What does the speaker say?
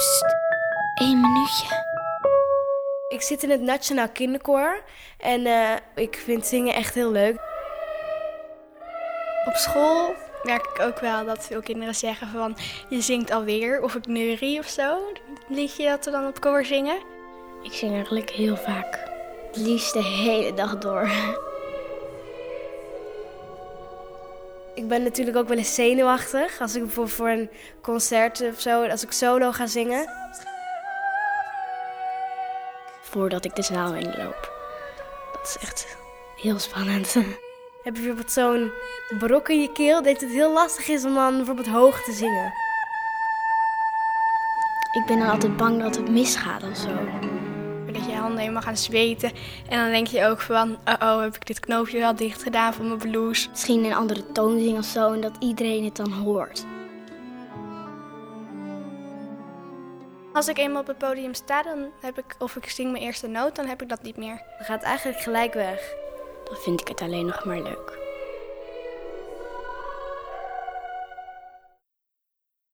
Psst, één minuutje. Ik zit in het Nationaal Kinderkoor en uh, ik vind zingen echt heel leuk. Op school merk ik ook wel dat veel kinderen zeggen van je zingt alweer of ik neurie of zo. Een liedje dat we dan op koor zingen. Ik zing eigenlijk heel vaak. Het liefst de hele dag door. Ik ben natuurlijk ook wel eens zenuwachtig als ik bijvoorbeeld voor een concert of zo, als ik solo ga zingen. Voordat ik de zaal inloop. Dat is echt heel spannend. Heb je bijvoorbeeld zo'n brok in je keel dat het heel lastig is om dan bijvoorbeeld hoog te zingen? Ik ben dan altijd bang dat het misgaat of zo. Handen helemaal gaan zweten. En dan denk je ook van, oh, oh heb ik dit knoopje wel dicht gedaan van mijn blouse? Misschien een andere toon zingen of zo en dat iedereen het dan hoort. Als ik eenmaal op het podium sta, dan heb ik, of ik zing mijn eerste noot, dan heb ik dat niet meer. Dan gaat eigenlijk gelijk weg. Dan vind ik het alleen nog maar leuk.